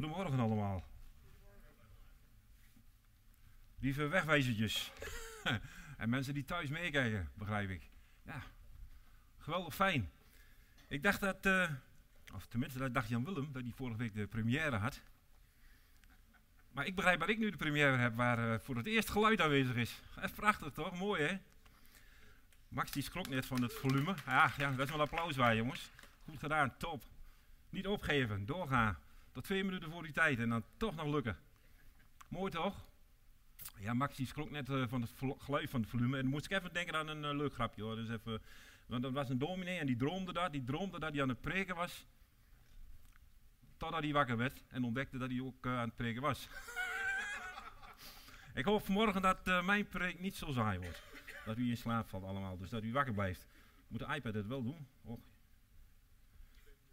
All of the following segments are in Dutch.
Goedemorgen allemaal. Lieve wegwijzertjes. en mensen die thuis meekijken, begrijp ik. Ja, geweldig fijn. Ik dacht dat, uh, of tenminste dat dacht Jan Willem, dat hij vorige week de première had. Maar ik begrijp dat ik nu de première heb waar uh, voor het eerst geluid aanwezig is. Echt prachtig toch? Mooi hè? Max die schrok net van het volume. Ja, ja, dat is wel applaus waar jongens. Goed gedaan, top. Niet opgeven, doorgaan. Tot twee minuten voor die tijd en dan toch nog lukken. Mooi toch? Ja, Max die schrok net uh, van het geluid van het volume. En dan moest ik even denken aan een uh, leuk grapje hoor. Dus even, want dat was een dominee en die droomde dat. Die droomde dat hij aan het preken was. Totdat hij wakker werd en ontdekte dat hij ook uh, aan het preken was. ik hoop vanmorgen dat mijn preek niet zo saai wordt. Dat u in slaap valt allemaal. Dus dat u wakker blijft. Moet de iPad het wel doen?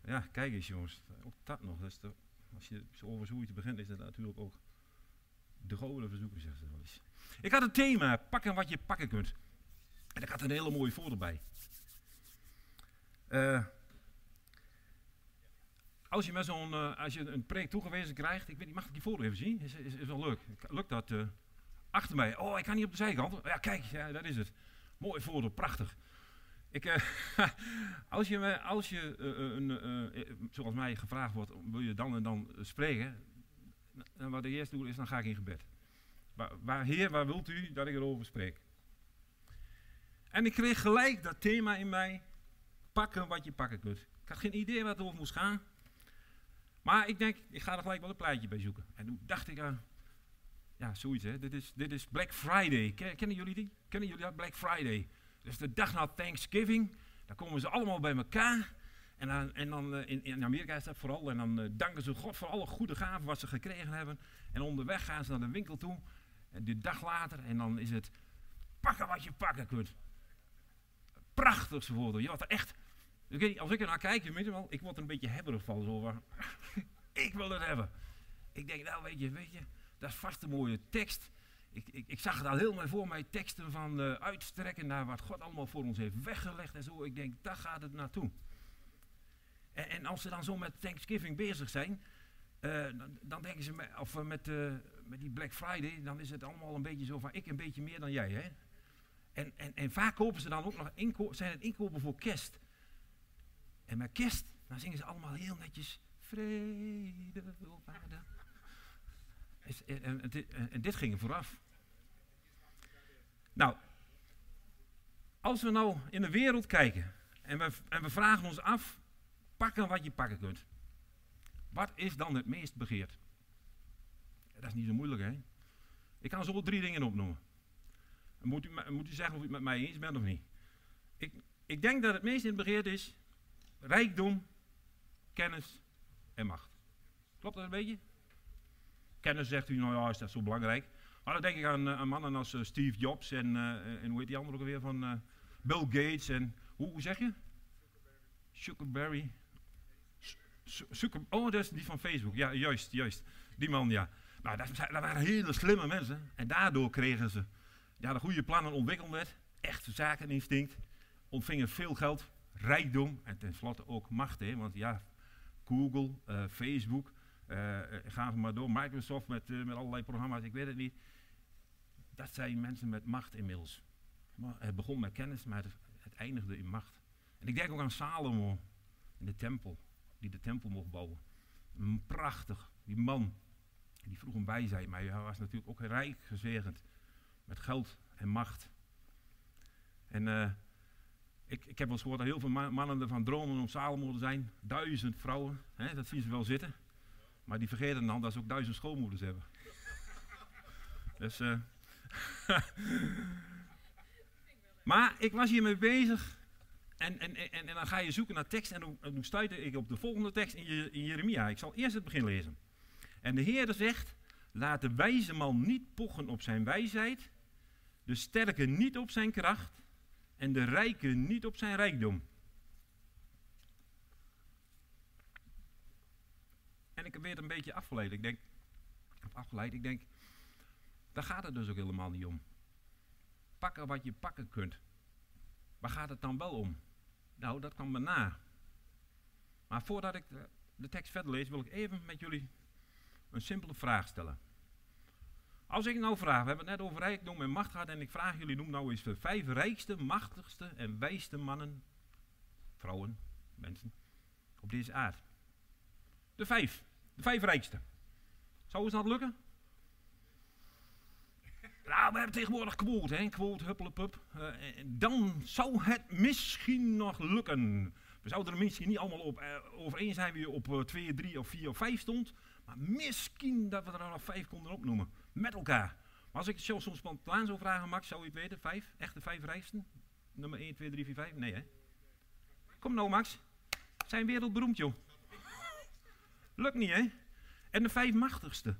Ja, kijk eens jongens. Ook dat nog. Dat is als je over zoiets begint, is dat natuurlijk ook de gouden verzoeken, zegt ze wel eens. Ik had een thema, pakken wat je pakken kunt. En ik had een hele mooie foto bij. Uh, als je met zo'n, uh, als je een preek toegewezen krijgt, ik weet niet, mag ik die foto even zien? Is, is, wel leuk. Lukt dat? Uh, achter mij. Oh, ik kan niet op de zijkant. Ja, kijk, ja, dat is het. Mooie foto, prachtig. Uh, als je, als je uh, uh, zoals mij gevraagd wordt, wil je dan en dan spreken? En wat ik eerst doe is, dan ga ik in gebed. Waar, waar, Heer, waar wilt u dat ik erover spreek? En ik kreeg gelijk dat thema in mij, pakken wat je pakken kunt. Ik had geen idee wat het over moest gaan. Maar ik denk, ik ga er gelijk wel een plaatje bij zoeken. En toen dacht ik aan, ja, zoiets hè, dit is, dit is Black Friday. Kennen jullie die? Kennen jullie dat, Black Friday? Dus de dag na Thanksgiving, dan komen ze allemaal bij elkaar. En dan, en dan uh, in, in, Amerika is dat vooral. En dan uh, danken ze God voor alle goede gaven wat ze gekregen hebben. En onderweg gaan ze naar de winkel toe. En de dag later, en dan is het pakken wat je pakken kunt. Prachtigste voorbeeld. Je wat er echt. Als ik er naar kijk, je wel, ik word er een beetje hebberig van. Zo ik wil het hebben. Ik denk, nou weet je, weet je, dat is vast een mooie tekst ik, zag het al helemaal voor mij, teksten van uh, uitstrekken naar wat God allemaal voor ons heeft weggelegd en zo. Ik denk, daar gaat het naartoe. En, en als ze dan zo met Thanksgiving bezig zijn, uh, dan, denken ze, met, of met, met die Black Friday, dan is het allemaal een beetje zo van ik een beetje meer dan jij. Hè? En, en, en vaak kopen ze dan ook nog zijn het inkopen voor kerst. En met kerst, dan zingen ze allemaal heel netjes vrede op aarde. En, en, en, dit ging er vooraf. Nou, als we nou in de wereld kijken en we, en we vragen ons af, pakken wat je pakken kunt. Wat is dan het meest begeerd? Dat is niet zo moeilijk, hè? Ik kan zo drie dingen opnoemen. Moet u, moet u zeggen of u het met mij eens bent of niet. Ik, ik denk dat het meest in begeerd is rijkdom, kennis en macht. Klopt dat een beetje? Kennis zegt u, nou ja, is dat zo belangrijk? Maar dan denk ik aan, aan mannen als uh, Steve Jobs en, uh, en hoe heet die andere ook alweer van Bill Gates en hoe, zeg je? Zuckerberry. Zucker, oh, dat is die van Facebook. Ja, juist, juist. Die man, ja. Nou, dat, dat waren hele slimme mensen. En daardoor kregen ze ja, de goede plannen ontwikkeld werd. Echt zakeninstinct. Ontvingen veel geld, rijkdom en tenslotte ook macht. Hè, want ja, Google, Facebook, uh, gaan maar door. Microsoft met, uh, met allerlei programma's, ik weet het niet. Dat zijn mensen met macht inmiddels. Maar het begon met kennis, maar het, eindigde in macht. En ik denk ook aan Salomo in de tempel, die de tempel mocht bouwen. Prachtig, die man. Die vroeg om wijsheid, maar hij was natuurlijk ook rijk gezegend. Met geld en macht. En uh, ik, ik heb wel eens gehoord dat heel veel mannen ervan dromen om Salomo te zijn. Duizend vrouwen, hè, dat zien ze wel zitten. Maar die vergeten dan dat ze ook duizend schoonmoeders hebben. dus, uh, maar ik was hiermee bezig. En, en, en, en, dan ga je zoeken naar tekst. En toen, toen stuitte ik op de volgende tekst in, in Jeremia. Ik zal eerst het begin lezen. En de Heer zegt: Laat de wijze man niet pochen op zijn wijsheid. De sterke niet op zijn kracht. En de rijke niet op zijn rijkdom. Ik weer een beetje afgeleid. Ik denk, afgeleid, ik denk, daar gaat het dus ook helemaal niet om. Pakken wat je pakken kunt. Waar gaat het dan wel om? Nou, dat kan me na. Maar voordat ik de, de tekst verder lees, wil ik even met jullie een simpele vraag stellen. Als ik nou vraag, we hebben het net over rijkdom en macht gehad en ik vraag jullie, noem nou eens de vijf rijkste, machtigste en wijste mannen, vrouwen, mensen, op deze aarde. De vijf, de vijf rijkste. Zou ons dat lukken? Nou, we hebben tegenwoordig quote, hè, quote, huppelepup. Uh, dan zou het misschien nog lukken. We zouden er misschien niet allemaal op, uh, over eens zijn wie op 2, uh, 3 of 4 of 5 stond. Maar misschien dat we er nog 5 konden opnoemen. Met elkaar. Maar als ik het zo soms spontaan zou vragen, Max, zou je het weten? Vijf? Echt de vijf rijksten? Nummer 1, 2, 3, 4, 5? Nee, hè? Kom nou, Max. Zijn wereldberoemd, joh. Lukt niet, hè? En de vijf machtigste.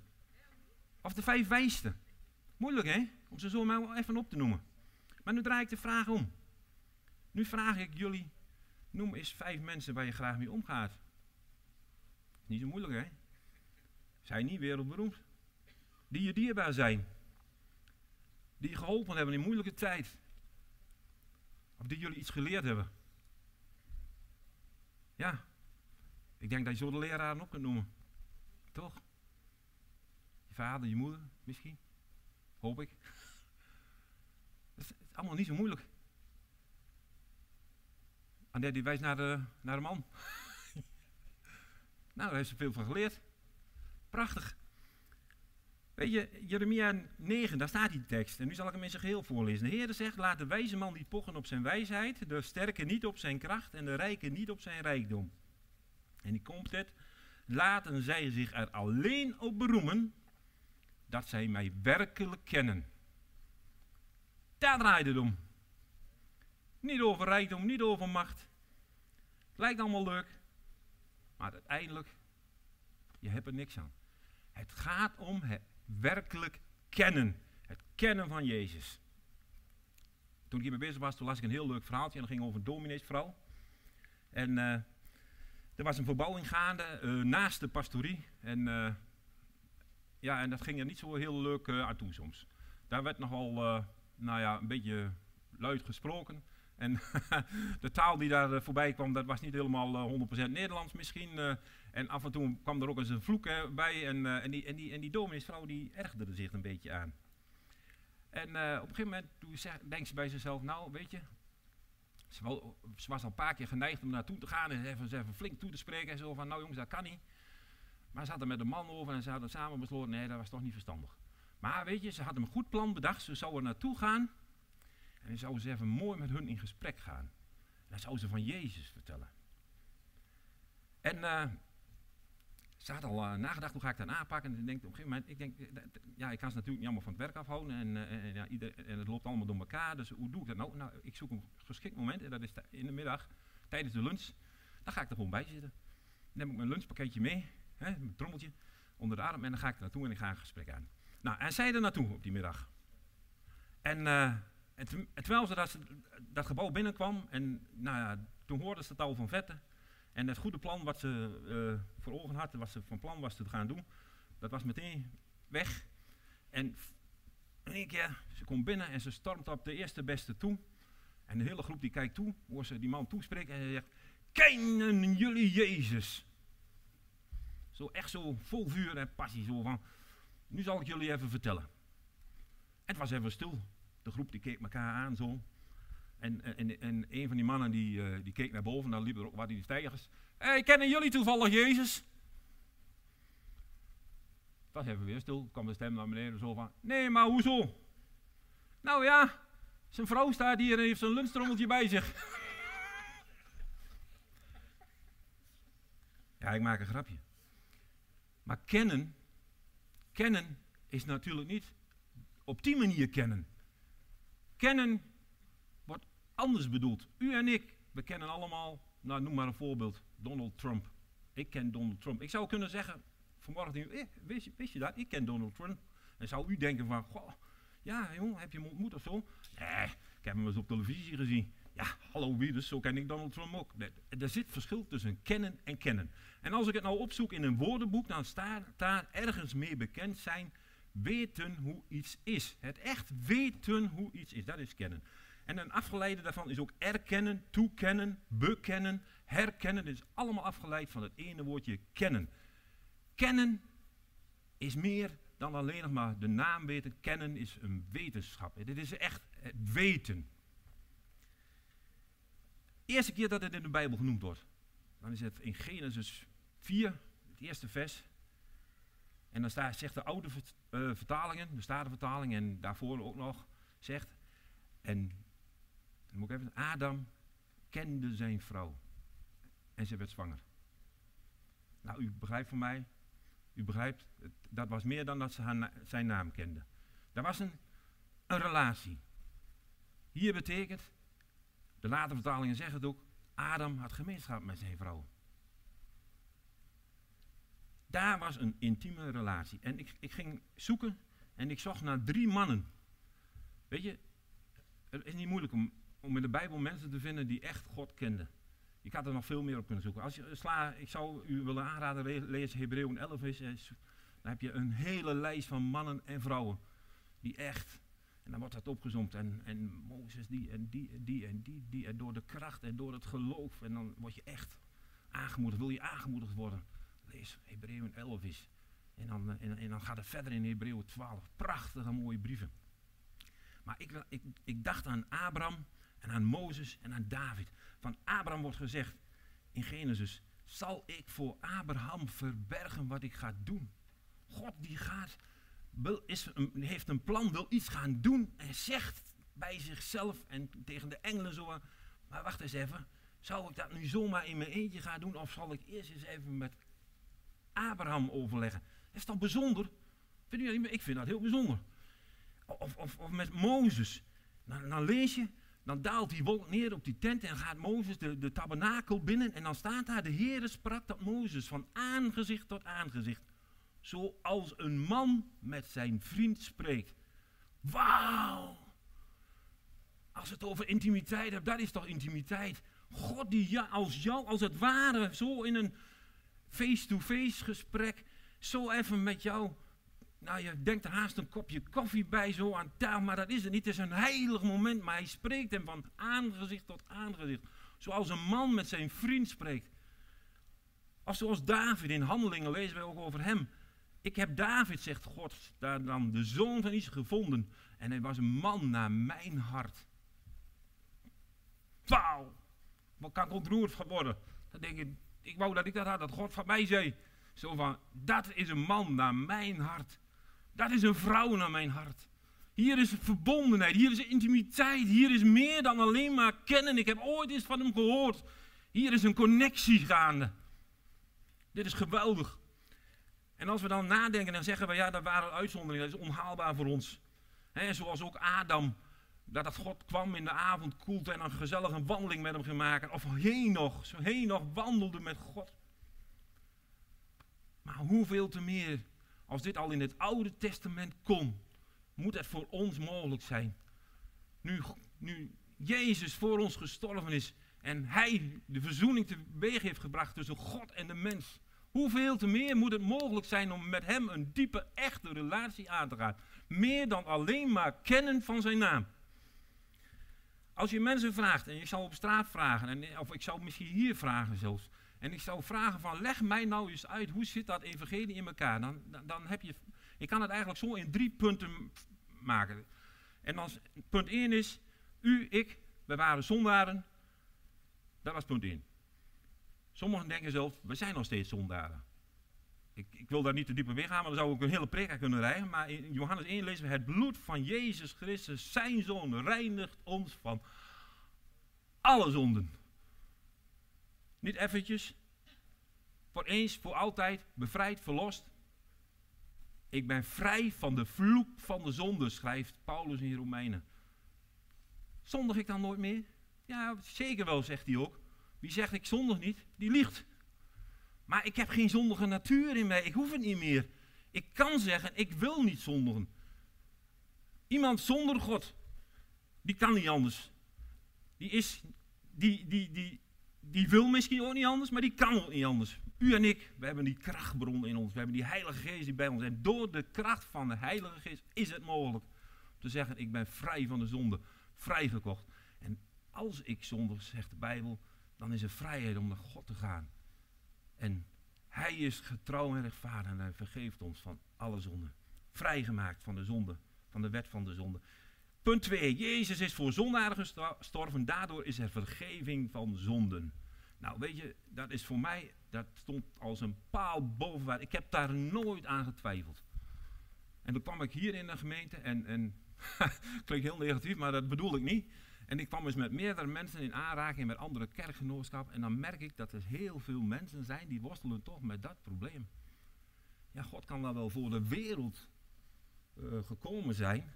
Of de vijf wijste. Moeilijk, hè? Om ze zo maar even op te noemen. Maar nu draai ik de vraag om. Nu vraag ik jullie, noem eens vijf mensen waar je graag mee omgaat. Niet zo moeilijk, hè? Zijn niet wereldberoemd. Die je dierbaar zijn. Die je geholpen hebben in moeilijke tijd. Of die jullie iets geleerd hebben. Ja, ik denk dat je zo de leraren op kunt noemen. Toch? Je vader, je moeder misschien. Hoop ik. Dat is allemaal niet zo moeilijk. En die wijst naar de, naar de man. nou, daar heeft ze veel van geleerd. Prachtig. Weet je, Jeremia 9, daar staat die tekst. En nu zal ik hem in zijn geheel voorlezen. De Heer zegt, laat de wijze man niet pochen op zijn wijsheid, de sterke niet op zijn kracht en de rijke niet op zijn rijkdom. En die komt het, laten zij zich er alleen op beroemen dat zij mij werkelijk kennen. Daar draait het om. Niet over rijkdom, niet over macht. Het lijkt allemaal leuk, maar uiteindelijk, je hebt er niks aan. Het gaat om het werkelijk kennen. Het kennen van Jezus. Toen ik hiermee bezig was, toen las ik een heel leuk verhaaltje. En dat ging over een domineesvrouw. En uh, er was een verbouwing gaande uh, naast de pastorie. En uh, ja, en dat ging er niet zo heel leuk aan toe soms. Daar werd nogal, nou ja, een beetje luid gesproken. En de taal die daar voorbij kwam, dat was niet helemaal 100% Nederlands misschien. En af en toe kwam er ook eens een vloek bij. En, en, die, en, die, en die die ergerde zich een beetje aan. En op een gegeven moment denkt ze bij zichzelf, nou weet je, ze, was al een paar keer geneigd om naartoe te gaan en even, even flink toe te spreken. En zo van, nou jongens, dat kan niet. Maar ze hadden met de man over en ze hadden samen besloten, nee, dat was toch niet verstandig. Maar weet je, ze hadden een goed plan bedacht. Ze zouden er naartoe gaan en dan zouden ze even mooi met hun in gesprek gaan. En dan zouden ze van Jezus vertellen. En uh, ze had al uh, nagedacht, hoe ga ik dat aanpakken? En ik denk op een gegeven moment, ik denk, eh, ja, ik kan ze natuurlijk niet allemaal van het werk afhouden. En, en, ja, en het loopt allemaal door elkaar. Dus hoe doe ik dat nou? Nou, ik zoek een geschikt moment. En dat is in de middag, tijdens de lunch. Dan ga ik er gewoon bij zitten. Dan neem ik mijn lunchpakketje mee, hè, mijn trommeltje, onder de arm. En dan ga ik er naartoe en ik ga een gesprek aan. Nou, en zij er naartoe op die middag. En, en terwijl ze dat, dat gebouw binnenkwam, en nou ja, toen hoorden ze het al van vetten. En het goede plan wat ze uh, voor ogen had, wat ze van plan was te gaan doen, dat was meteen weg. En één keer, ze komt binnen en ze stormt op de eerste beste toe. En de hele groep die kijkt toe, hoort ze die man toespreken en ze zegt, kennen jullie Jezus? Zo echt zo vol vuur en passie, zo van, nu zal ik jullie even vertellen. En het was even stil. De groep die keek elkaar aan zo. En, en, en een van die mannen die, uh, die keek naar boven, daar liepen er ook wat die stijgers. Hé, hey, kennen jullie toevallig Jezus? Dat was even weer stil, kwam de stem naar beneden zo van, nee, maar hoezo? Nou ja, zijn vrouw staat hier en heeft zijn lunchtrommeltje bij zich. ja, ik maak een grapje. Maar kennen, kennen is natuurlijk niet op die manier kennen. Kennen anders bedoeld. U en ik, we kennen allemaal, nou noem maar een voorbeeld, Donald Trump. Ik ken Donald Trump. Ik zou kunnen zeggen, vanmorgen, eh, wist, je, dat? Ik ken Donald Trump. En zou u denken van, goh, ja jongen, heb je hem ontmoet of zo? Nee, ik heb hem eens op televisie gezien. Ja, hallo wie dus, zo ken ik Donald Trump ook. Er zit verschil tussen kennen en kennen. En als ik het nou opzoek in een woordenboek, dan staat daar ergens mee bekend zijn, weten hoe iets is. Het echt weten hoe iets is, dat is kennen. En een afgeleide daarvan is ook erkennen, toekennen, bekennen, herkennen. Dit is allemaal afgeleid van het ene woordje kennen. Kennen is meer dan alleen nog maar de naam weten. Kennen is een wetenschap. Dit is echt het weten. Eerste keer dat het in de Bijbel genoemd wordt, dan is het in Genesis 4, het eerste vers. En dan staat, zegt de oude uh, vertalingen, de statenvertaling en daarvoor ook nog, zegt, en moet ik even, Adam kende zijn vrouw en ze werd zwanger. Nou, u begrijpt van mij, u begrijpt, dat was meer dan dat ze haar zijn naam kende. Dat was een, een relatie. Hier betekent, de latere vertalingen zeggen het ook, Adam had gemeenschap met zijn vrouw. Daar was een intieme relatie. En ik, ik ging zoeken en ik zocht naar drie mannen. Weet je, het is niet moeilijk om, om in de Bijbel mensen te vinden die echt God kenden. Ik had er nog veel meer op kunnen zoeken. Als je sla, ik zou u willen aanraden, lees Hebreeën 11 is, dan heb je een hele lijst van mannen en vrouwen die echt, en dan wordt dat opgezomd, en, en Mozes die en die en die en die, die, en door de kracht en door het geloof, en dan word je echt aangemoedigd, wil je aangemoedigd worden. Lees Hebreeën 11 is. En dan, en, en dan gaat het verder in Hebreeën 12. Prachtige mooie brieven. Maar ik, ik, ik dacht aan Abraham en aan Mozes en aan David. Van Abraham wordt gezegd in Genesis, zal ik voor Abraham verbergen wat ik ga doen? God die gaat, is, heeft een plan, wil iets gaan doen en zegt bij zichzelf en tegen de engelen zo, maar wacht eens even, zou ik dat nu zomaar in mijn eentje gaan doen of zal ik eerst eens even met Abraham overleggen? Dat is toch bijzonder? Ik vind dat heel bijzonder. Of, of, of met Mozes. Dan, dan lees je, dan daalt die wolk neer op die tent en gaat Mozes de, de tabernakel binnen. En dan staat daar, de Heere sprak tot Mozes van aangezicht tot aangezicht. Zoals een man met zijn vriend spreekt. Wauw! Als het over intimiteit hebt, dat is toch intimiteit? God die ja, als jou, als het ware, zo in een face-to-face gesprek, zo even met jou nou, je denkt er haast een kopje koffie bij zo aan tafel, maar dat is het niet. Het is een heilig moment, maar hij spreekt hem van aangezicht tot aangezicht. Zoals een man met zijn vriend spreekt. Of zoals David in handelingen lezen we ook over hem. Ik heb David, zegt God, daar dan de zoon van Israël gevonden. En hij was een man naar mijn hart. Wauw, wat kan ik ontroerd van? Dan denk ik, ik wou dat ik dat had, dat God van mij zei. Zo van, dat is een man naar mijn hart. Dat is een vrouw naar mijn hart. Hier is verbondenheid, hier is intimiteit, hier is meer dan alleen maar kennen. Ik heb ooit eens van hem gehoord. Hier is een connectie gaande. Dit is geweldig. En als we dan nadenken, dan zeggen we, ja, dat waren uitzonderingen, dat is onhaalbaar voor ons. He, zoals ook Adam, dat God kwam in de avond, koelte en een gezellige wandeling met hem gemaakt. Of heen nog, zo nog wandelde met God. Maar hoeveel te meer als dit al in het Oude Testament kon, moet het voor ons mogelijk zijn. Nu, nu Jezus voor ons gestorven is en Hij de verzoening teweeg heeft gebracht tussen God en de mens. Hoeveel te meer moet het mogelijk zijn om met Hem een diepe, echte relatie aan te gaan. Meer dan alleen maar kennen van Zijn naam. Als je mensen vraagt, en je zal op straat vragen, en, of ik zou misschien hier vragen zelfs. En ik zou vragen van, leg mij nou eens uit, hoe zit dat evangelie in elkaar? Dan, dan, heb je, ik kan het eigenlijk zo in drie punten maken. En als punt 1 is, u, ik, we waren zondaren. Dat was punt 1. Sommigen denken zelf, we zijn nog steeds zondaren. Ik, ik, wil daar niet te diep in gaan, maar dan zou ik een hele preek kunnen rijden. Maar in Johannes 1 lezen we, het bloed van Jezus Christus, zijn zoon, reinigt ons van alle zonden. Niet eventjes. Voor eens, voor altijd, bevrijd, verlost. Ik ben vrij van de vloek van de zonde, schrijft Paulus in Romeinen. Zondig ik dan nooit meer? Ja, zeker wel, zegt hij ook. Wie zegt ik zondig niet, die liegt. Maar ik heb geen zondige natuur in mij, ik hoef het niet meer. Ik kan zeggen, ik wil niet zondigen. Iemand zonder God, die kan niet anders. Die is, die, die, die, die wil misschien ook niet anders, maar die kan ook niet anders. U en ik, we hebben die krachtbron in ons. We hebben die Heilige Geest die bij ons. En door de kracht van de Heilige Geest is het mogelijk om te zeggen: Ik ben vrij van de zonde, vrijgekocht. En als ik zondig, zegt de Bijbel, dan is er vrijheid om naar God te gaan. En Hij is getrouw en rechtvaardig en hij vergeeft ons van alle zonden. Vrijgemaakt van de zonde, van de wet van de zonde. Punt 2. Jezus is voor zondaren gestorven, daardoor is er vergeving van zonden. Nou, weet je, dat is voor mij, dat stond als een paal boven. Ik heb daar nooit aan getwijfeld. En toen kwam ik hier in de gemeente en, en klinkt heel negatief, maar dat bedoel ik niet. En ik kwam eens met meerdere mensen in aanraking met andere kerkgenootschappen. En dan merk ik dat er heel veel mensen zijn die worstelen toch met dat probleem. Ja, God kan dan wel voor de wereld uh, gekomen zijn.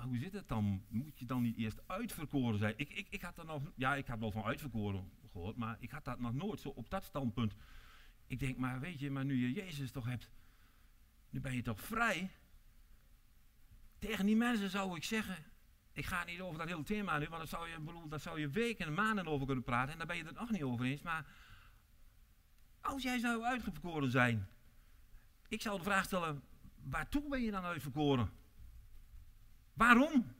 Maar hoe zit het dan? Moet je dan niet eerst uitverkoren zijn? Ik, ik, ik had er nog, ja, ik had wel van uitverkoren gehoord, maar ik had dat nog nooit zo op dat standpunt. Ik denk, maar weet je, maar nu je Jezus toch hebt, nu ben je toch vrij? Tegen die mensen zou ik zeggen, ik ga niet over dat hele thema nu, want dat zou je, dat zou je weken en maanden over kunnen praten en daar ben je het nog niet over eens. Maar als jij zou uitverkoren zijn, ik zou de vraag stellen, waartoe ben je dan uitverkoren? Waarom?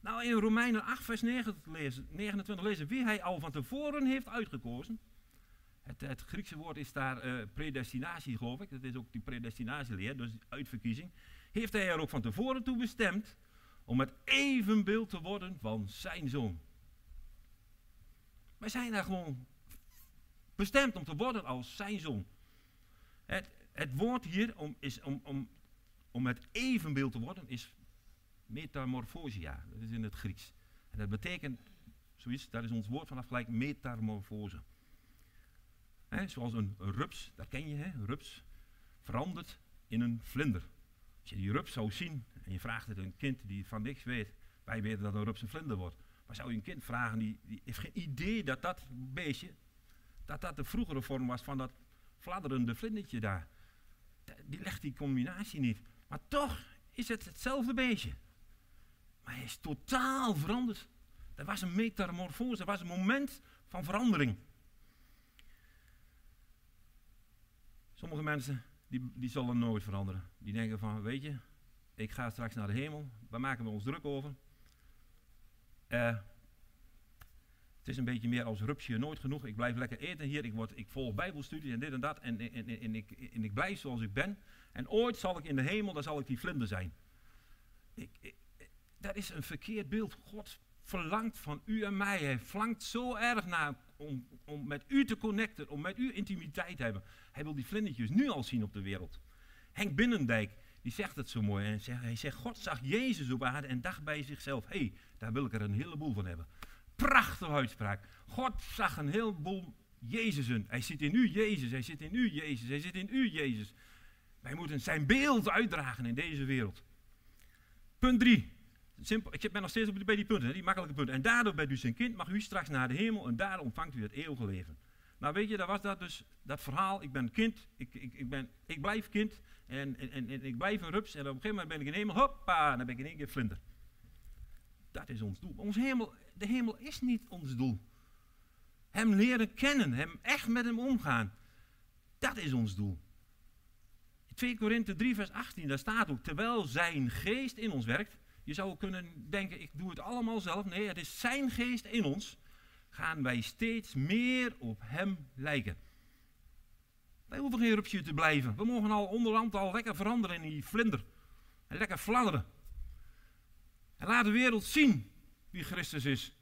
Nou, in Romeinen 8, vers 29 lezen, wie hij al van tevoren heeft uitgekozen. Het, het Griekse woord is daar uh, predestinatie, geloof ik. Dat is ook die predestinatieleer, dus uitverkiezing. Heeft hij er ook van tevoren toe bestemd om het evenbeeld te worden van zijn zoon. Wij zijn daar gewoon bestemd om te worden als zijn zoon. Het, het woord hier om, is om, om, om het evenbeeld te worden is metamorphosia. Dat is in het Grieks. En dat betekent zoiets, daar is ons woord vanaf gelijk metamorfose. Zoals een rups, dat ken je, hè? rups verandert in een vlinder. Als je die rups zou zien en je vraagt het een kind die van niks weet, wij weten dat een rups een vlinder wordt. Maar zou je een kind vragen die, die heeft geen idee dat dat beestje, dat dat de vroegere vorm was van dat fladderende vlindertje daar. Die legt die combinatie niet. Maar toch is het hetzelfde beestje. Maar hij is totaal veranderd. Er was een metamorfose, er was een moment van verandering. Sommige mensen die, die zullen nooit veranderen. Die denken van, weet je, ik ga straks naar de hemel. Waar maken we ons druk over? Uh, het is een beetje meer als rupsje nooit genoeg. Ik blijf lekker eten hier. Ik, word, ik volg bijbelstudies en dit en dat. En, en, en, en, ik, en ik blijf zoals ik ben. En ooit zal ik in de hemel, dan zal ik die vlinder zijn. Ik, dat is een verkeerd beeld. God verlangt van u en mij. Hij verlangt zo erg naar om, om met u te connecten, om met u intimiteit te hebben. Hij wil die vlindertjes nu al zien op de wereld. Henk Binnendijk, die zegt het zo mooi. En zegt, hij zegt, God zag Jezus op aarde en dacht bij zichzelf, hé, hey, daar wil ik er een heleboel van hebben. Prachtige uitspraak. God zag een heleboel Jezusen. Hij zit in u, Jezus. Hij zit in u, Jezus. Hij zit in u, Jezus. Wij moeten zijn beeld uitdragen in deze wereld. Punt 3. Simpel, ik ben nog steeds bij die punten, die makkelijke punten. En daardoor bent u zijn kind, mag u straks naar de hemel en daar ontvangt u het eeuwige leven. Nou weet je, dat was dat dus, dat verhaal, ik ben kind, ik, ik, ik, ben, ik blijf kind en, en, en, ik blijf een rups en op een gegeven moment ben ik in de hemel, hoppa, dan ben ik in één keer vlinder. Dat is ons doel. Ons hemel, de hemel is niet ons doel. Hem leren kennen, hem echt met hem omgaan, dat is ons doel. 2 Korinthe 3 vers 18, daar staat ook, terwijl zijn geest in ons werkt, je zou kunnen denken, ik doe het allemaal zelf. Nee, het is zijn geest in ons. Gaan wij steeds meer op hem lijken. Wij hoeven geen rupsje te blijven. We mogen al onderhand al lekker veranderen in die vlinder. En lekker fladderen. En laat de wereld zien wie Christus is.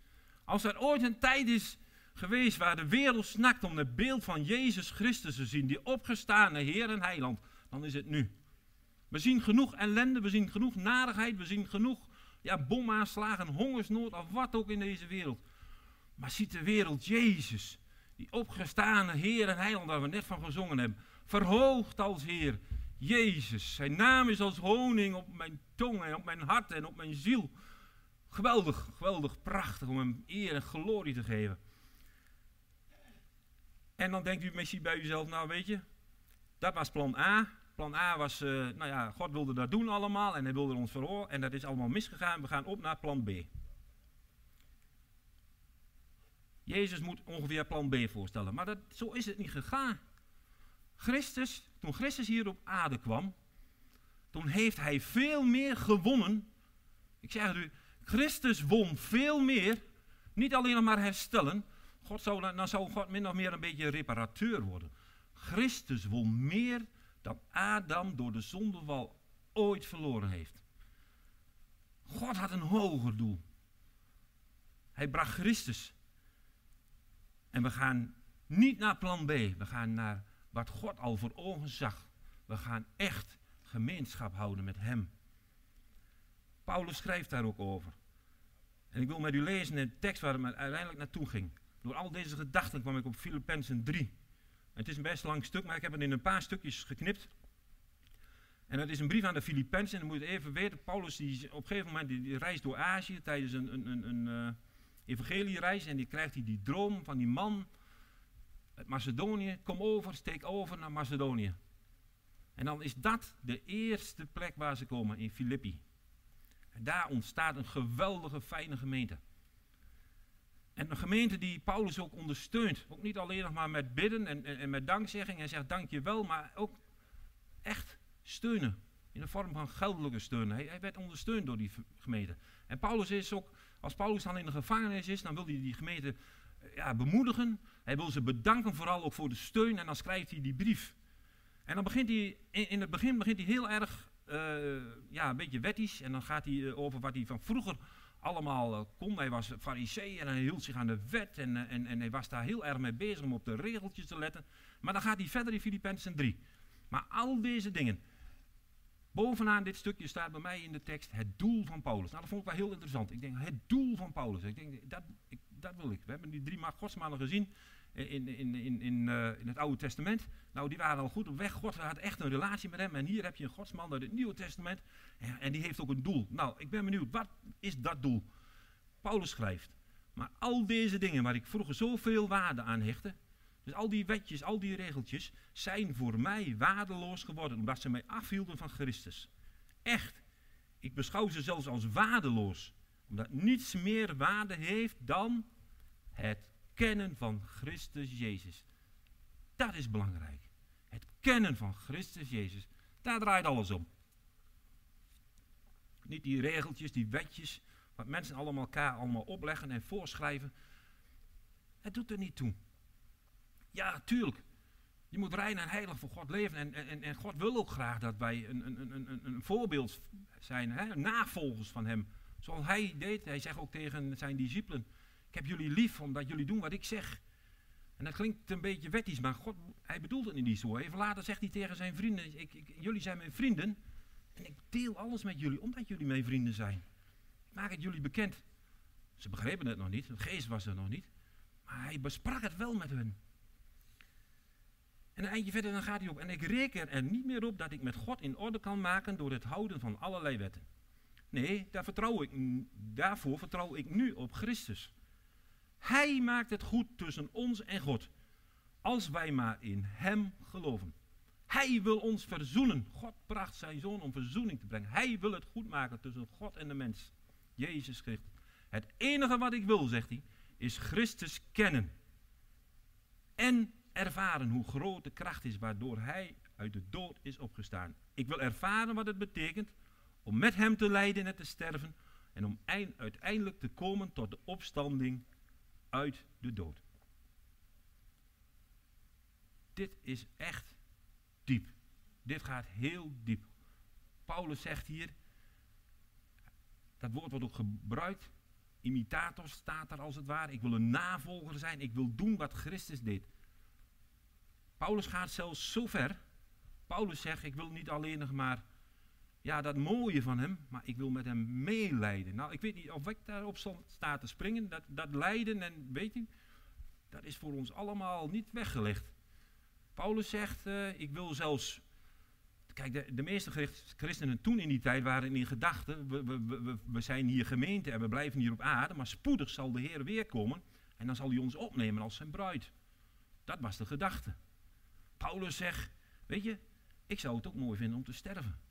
Als er ooit een tijd is geweest waar de wereld snakt om het beeld van Jezus Christus te zien, die opgestane Heer en Heiland, dan is het nu. We zien genoeg ellende, we zien genoeg narigheid, we zien genoeg ja, bomaanslagen, hongersnood of wat ook in deze wereld. Maar ziet de wereld Jezus, die opgestane Heer en Heiland, waar we net van gezongen hebben, verhoogd als Heer. Jezus, zijn naam is als honing op mijn tong en op mijn hart en op mijn ziel. Geweldig, geweldig, prachtig om hem eer en glorie te geven. En dan denkt u misschien bij uzelf, nou weet je, dat was plan A, Plan A was, uh, nou ja, God wilde dat doen allemaal en hij wilde ons verhoren en dat is allemaal misgegaan. We gaan op naar plan B. Jezus moet ongeveer plan B voorstellen, maar dat, zo is het niet gegaan. Christus, toen Christus hier op aarde kwam, toen heeft hij veel meer gewonnen. Ik zeg het u, Christus won veel meer. Niet alleen maar herstellen. God zou, dan zou God min of meer een beetje reparateur worden. Christus won meer dan Adam door de zondeval ooit verloren heeft. God had een hoger doel. Hij bracht Christus. En we gaan niet naar plan B. We gaan naar wat God al voor ogen zag. We gaan echt gemeenschap houden met Hem. Paulus schrijft daar ook over. En ik wil met u lezen in de tekst waar het uiteindelijk naartoe ging. Door al deze gedachten kwam ik op Filippenzen 3. Het is een best lang stuk, maar ik heb het in een paar stukjes geknipt. En het is een brief aan de Filippenzen. En dan moet je even weten, Paulus die op een gegeven moment die, reist door Azië tijdens een, een, een, een uh, evangeliereis. En die krijgt hij die droom van die man uit Macedonië. Kom over, steek over naar Macedonië. En dan is dat de eerste plek waar ze komen, in Filippi. En daar ontstaat een geweldige, fijne gemeente. En een gemeente die Paulus ook ondersteunt. Ook niet alleen nog maar met bidden en, en, met dankzegging en zegt dank je wel, maar ook echt steunen. In de vorm van geldelijke steun. Hij, hij, werd ondersteund door die gemeente. En Paulus is ook, als Paulus dan in de gevangenis is, dan wil hij die gemeente eh, ja, bemoedigen. Hij wil ze bedanken, vooral ook voor de steun. En dan schrijft hij die brief. En dan begint hij, in, het begin begint hij heel erg, uh, ja, een beetje wettisch. En dan gaat hij uh, over wat hij van vroeger allemaal uh, kon. Hij was farisee en hij hield zich aan de wet. En, en, en hij was daar heel erg mee bezig om op de regeltjes te letten. Maar dan gaat hij verder in Filippenzen 3. Maar al deze dingen, Bovenaan dit stukje staat bij mij in de tekst het doel van Paulus. Nou, dat vond ik wel heel interessant. Ik denk, het doel van Paulus. Ik denk, dat, ik, dat wil ik. We hebben die drie godsmannen gezien in, in, in, in, uh, in het Oude Testament. Nou, die waren al goed op weg. God had echt een relatie met hem. En hier heb je een godsman uit het Nieuwe Testament. En, en die heeft ook een doel. Nou, ik ben benieuwd, wat is dat doel? Paulus schrijft. Maar al deze dingen waar ik vroeger zoveel waarde aan hechtte, dus al die wetjes, al die regeltjes zijn voor mij waardeloos geworden, omdat ze mij afhielden van Christus. Echt, ik beschouw ze zelfs als waardeloos, omdat niets meer waarde heeft dan het kennen van Christus Jezus. Dat is belangrijk. Het kennen van Christus Jezus, daar draait alles om. Niet die regeltjes, die wetjes, wat mensen allemaal elkaar allemaal opleggen en voorschrijven. Het doet er niet toe. Ja, tuurlijk. Je moet rein en heilig voor God leven. En, en, en God wil ook graag dat wij een, een, een, een voorbeeld zijn, hè? navolgers van Hem. Zoals Hij deed. Hij zegt ook tegen zijn discipelen: Ik heb jullie lief omdat jullie doen wat ik zeg. En dat klinkt een beetje wettisch, maar God, hij bedoelt het niet zo. Even later zegt hij tegen zijn vrienden: ik, Jullie zijn mijn vrienden. En ik deel alles met jullie omdat jullie mijn vrienden zijn. Ik maak het jullie bekend. Ze begrepen het nog niet, de geest was er nog niet. Maar hij besprak het wel met hen. En een eindje verder dan gaat hij op. En ik reken er niet meer op dat ik met God in orde kan maken door het houden van allerlei wetten. Nee, daar vertrouw ik, daarvoor vertrouw ik nu op Christus. Hij maakt het goed tussen ons en God. Als wij maar in Hem geloven. Hij wil ons verzoenen. God bracht zijn zoon om verzoening te brengen. Hij wil het goed maken tussen God en de mens. Jezus Christus. Het enige wat ik wil, zegt hij, is Christus kennen. En ervaren hoe groot de kracht is waardoor hij uit de dood is opgestaan. Ik wil ervaren wat het betekent om met hem te lijden en te sterven en om uiteindelijk te komen tot de opstanding uit de dood. Dit is echt diep. Dit gaat heel diep. Paulus zegt hier, dat woord wordt ook gebruikt, imitator staat er als het ware. Ik wil een navolger zijn, ik wil doen wat Christus deed. Paulus gaat zelfs zo ver. Paulus zegt, ik wil niet alleen nog maar ja, dat mooie van hem, maar ik wil met hem meelijden. Nou, ik weet niet of ik daarop sta te springen. Dat, dat lijden en weet u, dat is voor ons allemaal niet weggelegd. Paulus zegt, uh, ik wil zelfs... Kijk, de, meeste christenen toen in die tijd waren in gedachten, we, we, we, we zijn hier gemeente en we blijven hier op aarde, maar spoedig zal de Heer weer komen en dan zal hij ons opnemen als zijn bruid. Dat was de gedachte. Paulus zegt, weet je, ik zou het ook mooi vinden om te sterven.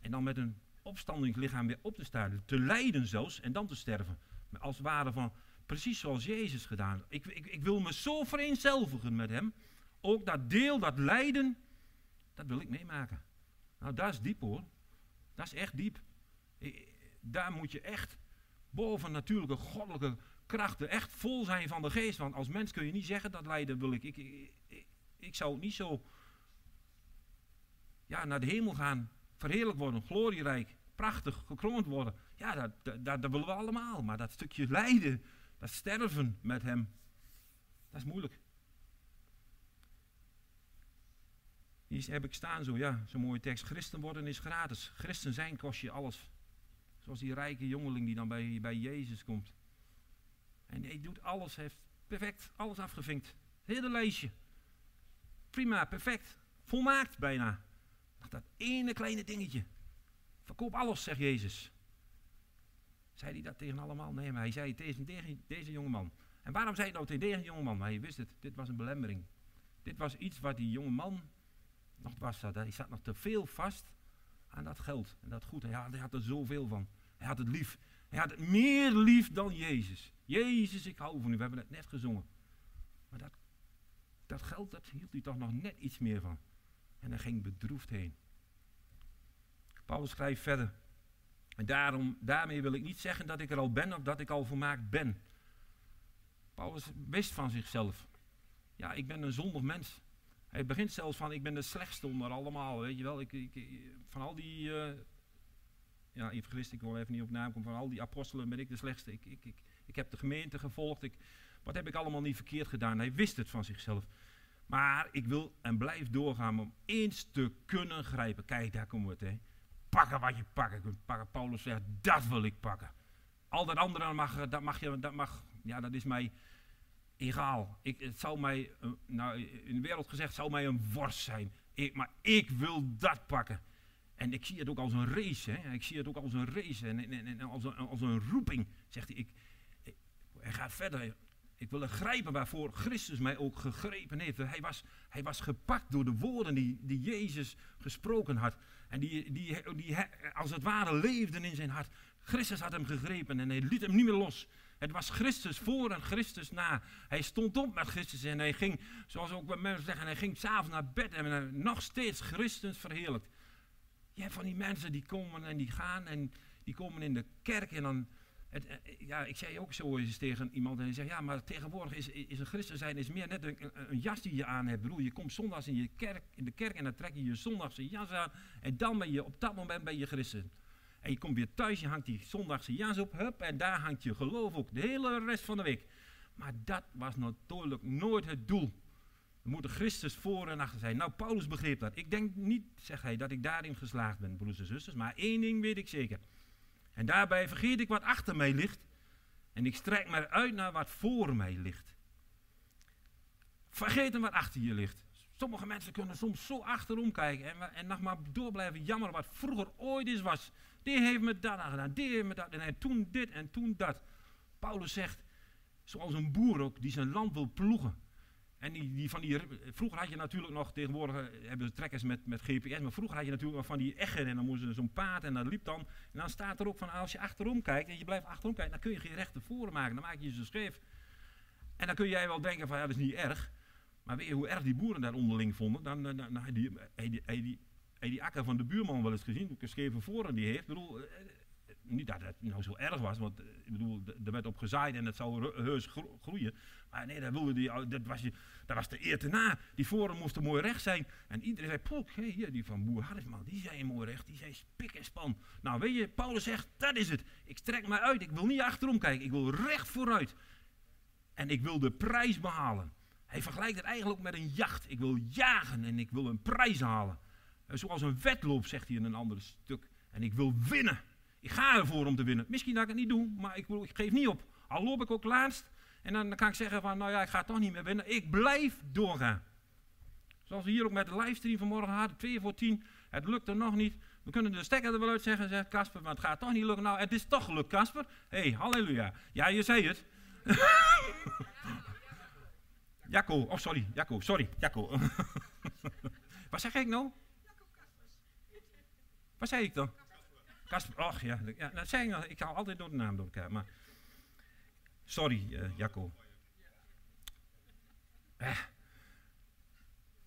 En dan met een opstandingslichaam weer op te staan, te lijden zelfs, en dan te sterven. Als het ware van, precies zoals Jezus gedaan. Ik, ik, ik wil me zo vereenzelvigen met hem. Ook dat deel, dat lijden, dat wil ik meemaken. Nou, dat is diep hoor. Dat is echt diep. Daar moet je echt boven natuurlijke goddelijke krachten echt vol zijn van de geest. Want als mens kun je niet zeggen dat lijden wil ik. ik, ik ik zou niet zo ja, naar de hemel gaan, verheerlijk worden, glorierijk, prachtig, gekroond worden. Ja, dat, dat, dat willen we allemaal. Maar dat stukje lijden, dat sterven met hem, dat is moeilijk. Hier heb ik staan zo, ja, zo'n mooie tekst. Christen worden is gratis. Christen zijn kost je alles. Zoals die rijke jongeling die dan bij, bij Jezus komt. En hij doet alles, heeft perfect alles afgevinkt. Hele lijstje. Prima, perfect. Volmaakt bijna. Nog dat ene kleine dingetje. Verkoop alles, zegt Jezus. Zei hij dat tegen allemaal? Nee, maar hij zei tegen deze, deze jongeman. En waarom zei hij nou tegen deze jongeman? Maar hij wist het, dit was een belemmering. Dit was iets wat die jongeman nog was. Hij zat nog te veel vast aan dat geld en dat goed. Hij had, hij had er zoveel van. Hij had het lief. Hij had het meer lief dan Jezus. Jezus, ik hou van u. We hebben het net gezongen. Maar dat, dat geld, dat hield hij toch nog net iets meer van. En hij ging bedroefd heen. Paulus schrijft verder. En daarom, daarmee wil ik niet zeggen dat ik er al ben of dat ik al volmaakt ben. Paulus wist van zichzelf. Ja, ik ben een zondig mens. Hij begint zelfs van, ik ben de slechtste onder allemaal, weet je wel. Ik, ik, van al die, uh, ja, ik wil even niet op naam van al die apostelen ben ik de slechtste. Ik, ik, ik, ik heb de gemeente gevolgd, ik, wat heb ik allemaal niet verkeerd gedaan? Hij wist het van zichzelf. Maar ik wil en blijf doorgaan om eens te kunnen grijpen. Kijk, daar we het, hè. Pakken wat je pakken kunt. Pakken. Paulus zegt, dat wil ik pakken. Al dat andere mag, dat mag je, dat mag, ja, dat is mij egaal. Ik, het zou mij, uh, nou, in de wereld gezegd, zou mij een worst zijn. Maar ik wil dat pakken. En ik zie het ook als een race. Hè. Ik zie het ook als een race en, en, en als, een, als een roeping. Zegt hij, ik, hij gaat verder. Ik wil grijpen waarvoor Christus mij ook gegrepen heeft. Hij was, hij was gepakt door de woorden die, die Jezus gesproken had. En die, die, die als het ware leefden in zijn hart. Christus had hem gegrepen en hij liet hem niet meer los. Het was Christus voor en Christus na. Hij stond op met Christus en hij ging, zoals ook bij mensen zeggen, hij ging s'avonds naar bed en nog steeds Christus verheerlijkt. Je hebt van die mensen die komen en die gaan en die komen in de kerk en dan... Het, eh, ja, ik zei ook zo eens tegen iemand en hij zei, ja, maar tegenwoordig is, is een christen zijn is meer net een, jas die je aan hebt. Bedoel, je komt zondags in, je kerk, in de kerk en dan trek je je zondagse jas aan en dan ben je op dat moment ben je christen. En je komt weer thuis, je hangt die zondagse jas op, hup, en daar hangt je geloof ook de hele rest van de week. Maar dat was natuurlijk nooit het doel. We moeten Christus voor en achter zijn. Nou, Paulus begreep dat. Ik denk niet, zegt hij, dat ik daarin geslaagd ben, broers en zusters. Maar één ding weet ik zeker. En daarbij vergeet ik wat achter mij ligt. En ik strek me uit naar wat voor mij ligt. Vergeet wat achter je ligt. Sommige mensen kunnen soms zo achterom kijken en, en nog maar door blijven jammeren wat vroeger ooit is was. Die heeft me dat gedaan, die heeft me dat en toen dit en toen dat. Paulus zegt, zoals een boer ook die zijn land wil ploegen. En die, van die, vroeger had je natuurlijk nog, tegenwoordig eh, hebben ze trekkers met, met GPS, maar vroeger had je natuurlijk nog van die egger en dan moesten ze zo'n paard en dat liep dan. En dan staat er ook van, als je achterom kijkt en je blijft achterom kijken, dan kun je geen rechte voren maken, dan maak je ze scheef. En dan kun jij wel denken van, ja dat is niet erg. Maar weet je hoe erg die boeren daar onderling vonden? Dan, dan, dan, die, die, die, die akker van de buurman wel eens gezien, hoe scheve voren die heeft. Bedoel, eh, niet dat het nou zo erg was, want eh, ik bedoel, er werd op gezaaid en het zou heus groeien. Maar nee, dat, wilde die, dat, was, dat was de eer te na. Die voren moesten mooi recht zijn. En iedereen zei, poek, hier, die van Boer Harrisman, die zijn mooi recht, die zijn spik en span. Nou weet je, Paulus zegt, dat is het. Ik strek me uit, ik wil niet achterom kijken, ik wil recht vooruit. En ik wil de prijs behalen. Hij vergelijkt het eigenlijk met een jacht. Ik wil jagen en ik wil een prijs halen. Eh, zoals een wedloop, zegt hij in een ander stuk. En ik wil winnen. Ik ga ervoor om te winnen. Misschien dat ik het niet doe, maar ik, ik geef niet op. Al loop ik ook laatst. En dan, dan, kan ik zeggen van, nou ja, ik ga toch niet meer winnen. Ik blijf doorgaan. Zoals we hier ook met de livestream vanmorgen hadden, 2 voor 10. Het lukte nog niet. We kunnen de stekker er wel uit zeggen, zegt Casper, maar het gaat toch niet lukken. Nou, het is toch gelukt, Casper. Hé, hey, halleluja. Ja, je zei het. Jacco, oh sorry, Jacco, sorry, Jacco. Wat zeg ik nou? Wat zei ik dan? Kasper, ach ja, ja dat zei ik, haal altijd door de naam door elkaar. Maar, sorry, uh, Jacco. Eh.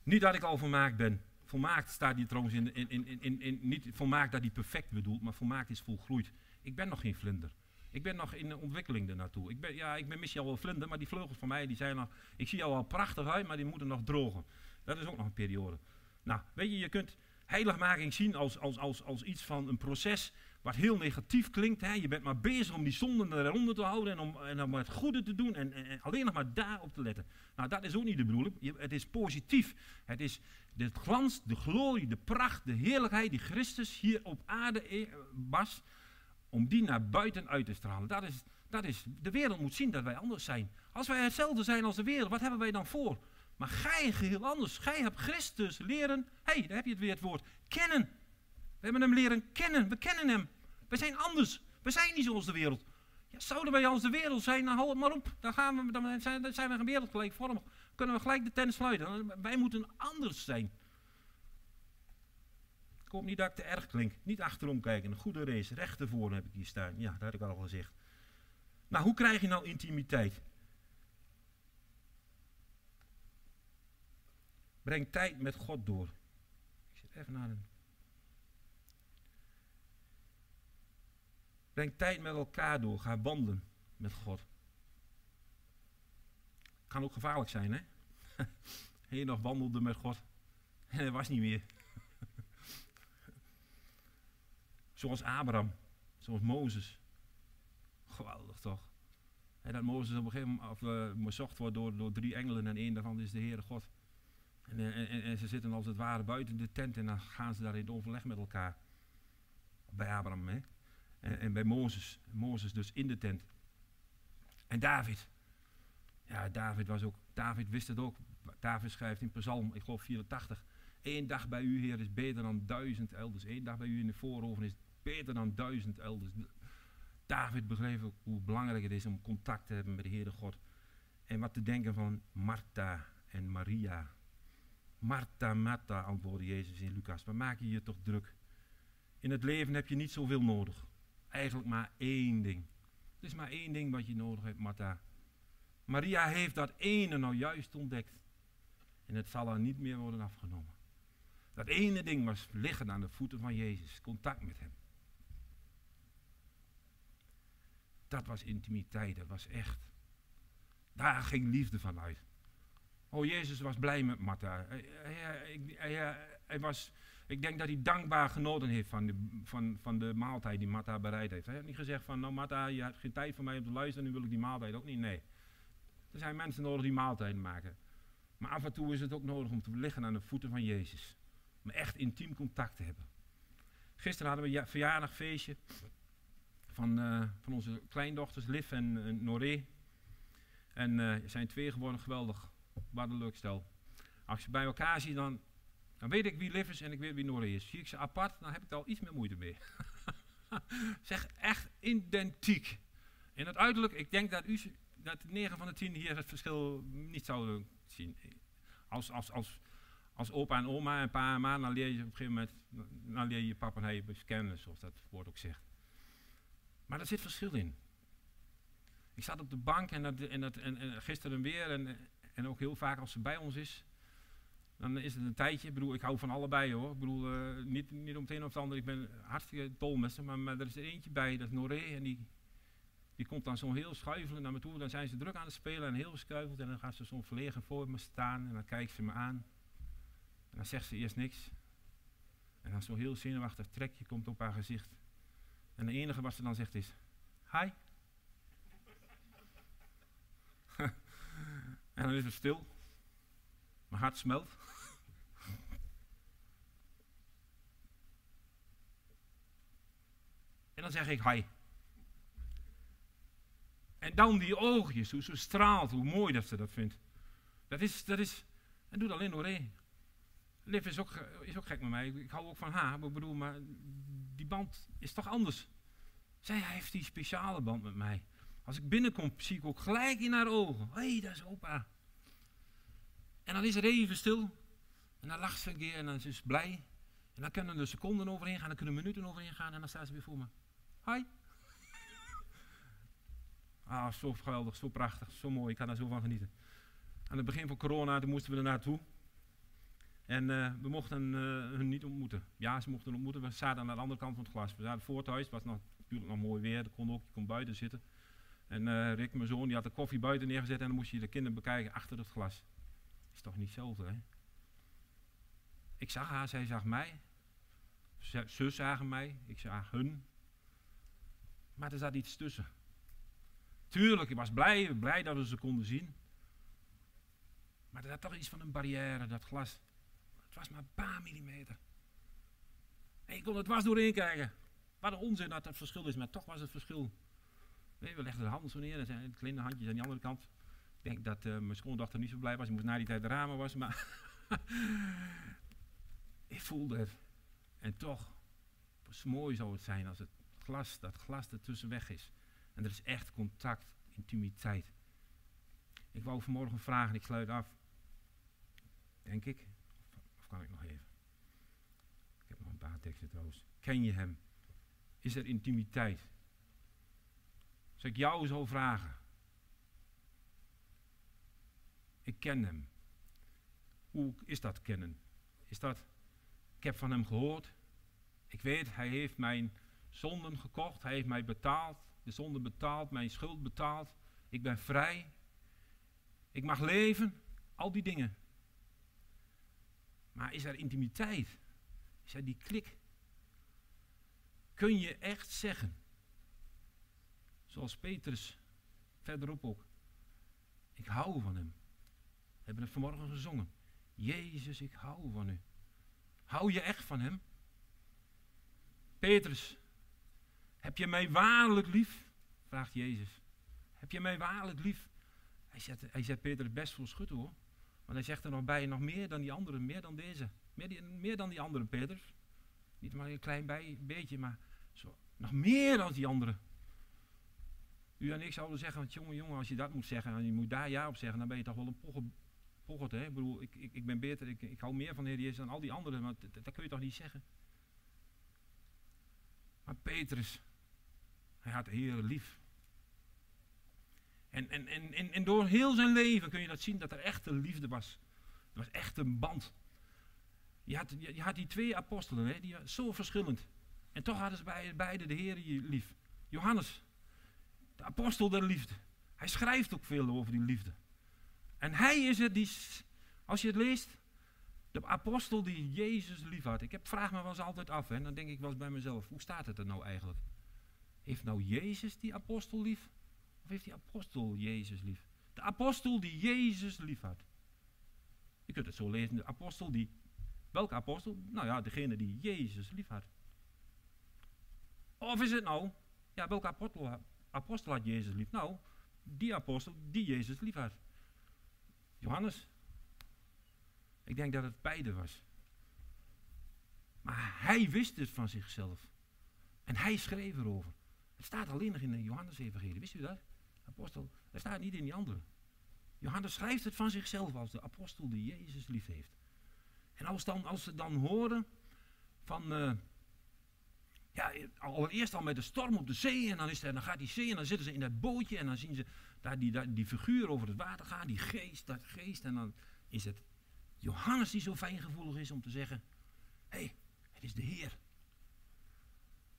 Niet dat ik al volmaakt ben. Volmaakt staat hier trouwens in, in, in, in, niet volmaakt dat hij perfect bedoelt, maar volmaakt is volgroeid. Ik ben nog geen vlinder. Ik ben nog in de ontwikkeling ernaartoe. Ik ben, ja, ik ben misschien al wel vlinder, maar die vleugels van mij die zijn nog. Ik zie al wel prachtig uit, maar die moeten nog drogen. Dat is ook nog een periode. Nou, weet je, je kunt heiligmaking zien als, als, als, als iets van een proces wat heel negatief klinkt. Hè? Je bent maar bezig om die zonden eronder te houden en om, en om het goede te doen en, en, alleen nog maar daarop te letten. Nou, dat is ook niet de bedoeling. Het is positief. Het is de glans, de glorie, de pracht, de heerlijkheid die Christus hier op aarde e- was, om die naar buiten uit te stralen. Dat is, dat is, de wereld moet zien dat wij anders zijn. Als wij hetzelfde zijn als de wereld, wat hebben wij dan voor? Maar gij geheel anders. Gij hebt Christus leren, hé, hey, daar heb je het weer het woord, kennen. We hebben hem leren kennen, we kennen hem. We zijn anders. We zijn niet zoals de wereld. Ja, zouden wij als de wereld zijn, dan hou het maar op. Dan, gaan we, dan, zijn, dan zijn we wereldgelijkvormig. Kunnen we gelijk de tent sluiten. Wij moeten anders zijn. Ik hoop niet dat ik te erg klink. Niet achterom kijken. Een goede race. Recht ervoor heb ik hier staan. Ja, dat had ik al gezegd. Nou, hoe krijg je nou intimiteit? Breng tijd met God door. Ik zit even naar een. Breng tijd met elkaar door. Ga wandelen met God. Kan ook gevaarlijk zijn, hè? Hij nog wandelde met God en hij was niet meer. zoals Abraham, zoals Mozes. Geweldig toch? En dat Mozes op een gegeven moment bezocht wordt door, door drie engelen en één daarvan is de Heere God. En, en, ze zitten als het ware buiten de tent en dan gaan ze daar in overleg met elkaar. Bij Abraham hè? En, en bij Mozes. Mozes dus in de tent. En David. Ja, David was ook. David wist het ook. David schrijft in Psalm, ik geloof 84. Eén dag bij u, Heer, is beter dan duizend elders. Eén dag bij u in de vooroven is beter dan duizend elders. David begreep ook hoe belangrijk het is om contact te hebben met de Heere God. En wat te denken van Martha en Maria. Martha, Martha, antwoordde Jezus in Lucas. Waar maak je je toch druk? In het leven heb je niet zoveel nodig. Eigenlijk maar één ding. Het is maar één ding wat je nodig hebt, Martha. Maria heeft dat ene nou juist ontdekt. En het zal haar niet meer worden afgenomen. Dat ene ding was liggen aan de voeten van Jezus. Contact met hem. Dat was intimiteit, dat was echt. Daar ging liefde van uit. Oh, Jezus was blij met Martha. Hij, hij, was, ik denk dat hij dankbaar genoten heeft van de, van, van de maaltijd die Martha bereid heeft. Hij heeft niet gezegd van, nou Martha, je hebt geen tijd voor mij om te luisteren, nu wil ik die maaltijd ook niet. Nee. Er zijn mensen nodig die maaltijden maken. Maar af en toe is het ook nodig om te liggen aan de voeten van Jezus. Om echt intiem contact te hebben. Gisteren hadden we een verjaardagfeestje van, uh, van onze kleindochters Liv en uh, Noré. En uh, zijn twee geworden, geweldig. Wat een leuk stel. Als je bij elkaar ziet, dan, dan weet ik wie Liv is en ik weet wie Noré is. Zie ik ze apart, dan heb ik er al iets meer moeite mee. zeg echt identiek. In het uiterlijk, ik denk dat, u, dat 9 van de 10 hier het verschil niet zouden zien. Als, als, als, als opa en oma en pa en ma, dan leer je op een gegeven moment, dan leer je papa en hij kennen, zoals dat woord ook zegt. Maar er zit verschil in. Ik zat op de bank en, dat, en, dat, en gisteren weer en, en ook heel vaak als ze bij ons is, dan is het een tijdje. Ik bedoel, ik hou van allebei hoor. Ik bedoel, uh, niet, niet om het een of het ander. Ik ben hartstikke dol met ze. Maar, maar er is er eentje bij, dat is Noré. En die, die komt dan zo heel schuivelend naar me toe. Dan zijn ze druk aan het spelen en heel geschuifeld. En dan gaat ze zo verlegen voor me staan. En dan kijkt ze me aan. En dan zegt ze eerst niks. En dan zo'n heel zenuwachtig trekje komt op haar gezicht. En het enige wat ze dan zegt is: Hi. En dan is het stil. Mijn hart smelt. en dan zeg ik: Hi. En dan die oogjes, hoe ze straalt, hoe mooi dat ze dat vindt. Dat is, dat is, en doet alleen één. Liv is ook, is ook gek met mij. Ik hou ook van haar. Maar ik bedoel, maar die band is toch anders. Zij heeft die speciale band met mij. Als ik binnenkom, zie ik ook gelijk in haar ogen. Hé, hey, dat is opa. En dan is er even stil. En dan lacht ze een keer en dan is ze blij. En dan kunnen er seconden overheen gaan, dan kunnen minuten overheen gaan en dan staat ze weer voor me. Hi. Ah, zo geweldig, zo prachtig, zo mooi. Ik kan daar zo van genieten. Aan het begin van corona, toen moesten we er naartoe. En uh, we mochten uh, hun niet ontmoeten. Ja, ze mochten ontmoeten. We zaten aan de andere kant van het glas. We zaten voor het huis. Het was nog, natuurlijk nog mooi weer. Dat kon ook. Je kon buiten zitten. En uh, Rick, mijn zoon, die had de koffie buiten neergezet. En dan moest je de kinderen bekijken achter het glas. Is toch niet hetzelfde, hè? Ik zag haar, zij zag mij. Ze, zagen mij, ik zag hun. Maar er zat iets tussen. Tuurlijk, ik was blij, blij dat we ze konden zien. Maar er zat toch iets van een barrière, dat glas. Het was maar een paar millimeter. En ik kon het was doorheen kijken. Wat een onzin dat het verschil is, maar toch was het verschil. We legden de handen zo neer, zijn kleine handjes aan die andere kant. Ik denk dat uh, mijn schoondochter niet zo blij was, ik moest na die tijd de ramen was, maar ik voelde het. En toch, hoe mooi zou het zijn als het glas, dat glas ertussen weg is. En er is echt contact, intimiteit. Ik wou vanmorgen vragen, ik sluit af. Denk ik. Of, kan ik nog even? Ik heb nog een paar teksten trouwens. Ken je hem? Is er intimiteit? Als ik jou zou vragen. Ik ken hem. Hoe is dat kennen? Is dat, ik heb van hem gehoord. Ik weet, hij heeft mijn zonden gekocht. Hij heeft mij betaald. De zonde betaald, mijn schuld betaald. Ik ben vrij. Ik mag leven. Al die dingen. Maar is er intimiteit? Is er die klik? Kun je echt zeggen, zoals Petrus verderop ook, ik hou van hem. Hebben het vanmorgen gezongen. Jezus, ik hou van u. Hou je echt van hem? Petrus, heb je mij waarlijk lief? Vraagt Jezus. Heb je mij waarlijk lief? Hij zet, hij zet Petrus best voor schut hoor. Want hij zegt er nog bij, nog meer dan die anderen, meer dan deze. Meer, meer dan die andere Petrus. Niet maar een klein bij, beetje, maar zo, nog meer dan die anderen. U en ik zouden zeggen, want jongen, jongen, als je dat moet zeggen en je moet daar ja op zeggen, dan ben je toch wel een pochert, hè? Ik ik, ik, ben beter, ik, ik hou meer van de Heer Jezus dan al die anderen, maar dat kun je toch niet zeggen? Maar Petrus, hij had de Heer lief. En, en, en, en, door heel zijn leven kun je dat zien dat er echte liefde was. Er was echt een band. Je had, je had die twee apostelen, hè, die zo verschillend. En toch hadden ze beide de Heer lief. Johannes, de apostel der liefde. Hij schrijft ook veel over die liefde. En hij is het die, als je het leest, de apostel die Jezus lief had. Ik heb, vraag me wel eens altijd af, en dan denk ik wel eens bij mezelf, hoe staat het er nou eigenlijk? Heeft nou Jezus die apostel lief? Of heeft die apostel Jezus lief? De apostel die Jezus lief had. Je kunt het zo lezen, de apostel die, welke apostel? Nou ja, degene die Jezus lief had. Of is het nou, ja, welke apostel, apostel had Jezus lief? Nou, die apostel die Jezus lief had. Johannes. Ik denk dat het beide was. Maar hij wist het van zichzelf. En hij schreef erover. Het staat alleen nog in de Johannes-evangelie. Wist u dat? Apostel. Dat staat niet in die andere. Johannes schrijft het van zichzelf als de apostel die Jezus lief heeft. En als, dan, als ze dan horen van... Uh, ja, allereerst al met de storm op de zee. En dan, is er, dan gaat die zee en dan zitten ze in dat bootje. En dan zien ze daar die, die figuur over het water gaan. Die geest, dat geest. En dan is het Johannes die zo fijngevoelig is om te zeggen... Hé, hey, het is de Heer.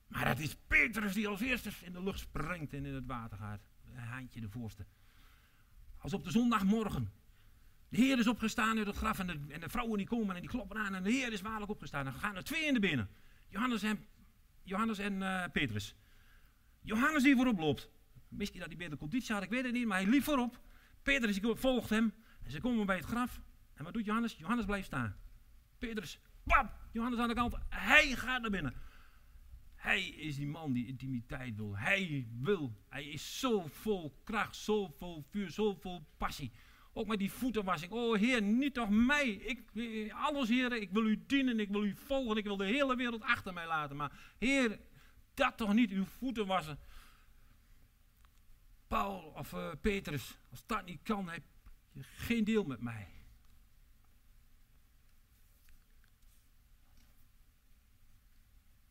Maar het is Petrus die als eerste in de lucht springt en in het water gaat. Een haantje de voorste. Als op de zondagmorgen. De Heer is opgestaan uit het graf en de, en de vrouwen die komen en die kloppen aan. En de Heer is waarlijk opgestaan. Dan gaan er twee in de binnen. Johannes en, Johannes en uh, Petrus. Johannes die voorop loopt. Misschien dat hij beter conditie had, ik weet het niet. Maar hij liep voorop. Petrus volgt hem. En ze komen bij het graf. En wat doet Johannes? Johannes blijft staan. Petrus, pap, Johannes aan de kant. Hij gaat naar binnen. Hij is die man die intimiteit wil. Hij wil. Hij is zo vol kracht, zo vol vuur, zo vol passie. Ook met die voetenwassing. Oh Heer, niet toch mij. Ik, alles Heer, ik wil u dienen, ik wil u volgen. Ik wil de hele wereld achter mij laten. Maar Heer, dat toch niet, uw voeten wassen. Paul of uh, Petrus, als dat niet kan, heb je geen deel met mij.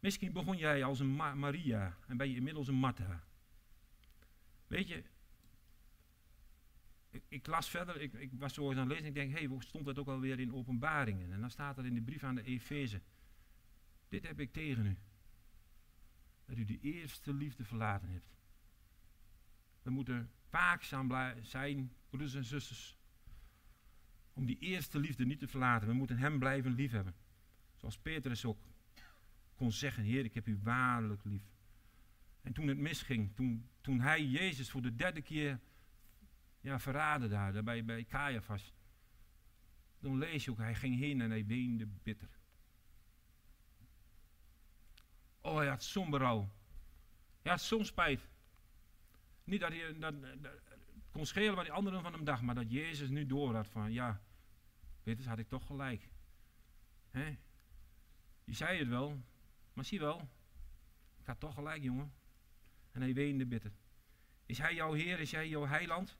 Misschien begon jij als een Maria en ben je inmiddels een Martha. Weet je, ik, las verder, ik, ik, was zo eens aan het lezen en ik denk, hé, hey, stond dat ook alweer in openbaringen? En dan staat er in de brief aan de Efeze. Dit heb ik tegen u. Dat u de eerste liefde verlaten hebt. We moeten waakzaam zijn, broeders en zusters. Om die eerste liefde niet te verlaten. We moeten hem blijven liefhebben. Zoals Petrus ook kon zeggen, Heer, ik heb u waarlijk lief. En toen het misging, toen, toen hij Jezus voor de derde keer ja, verraden daar, daar bij, bij Caiaphas. Dan lees je ook, hij ging heen en hij weende bitter. Oh, hij had zo'n berouw. Hij had soms spijt. Niet dat hij kon schelen wat die anderen van hem dachten, maar dat Jezus nu door had van, ja, Petrus had ik toch gelijk. He? Je zei het wel, maar zie wel, ik had toch gelijk, jongen. En hij weende bitter. Is hij jouw Heer? Is hij jouw heiland?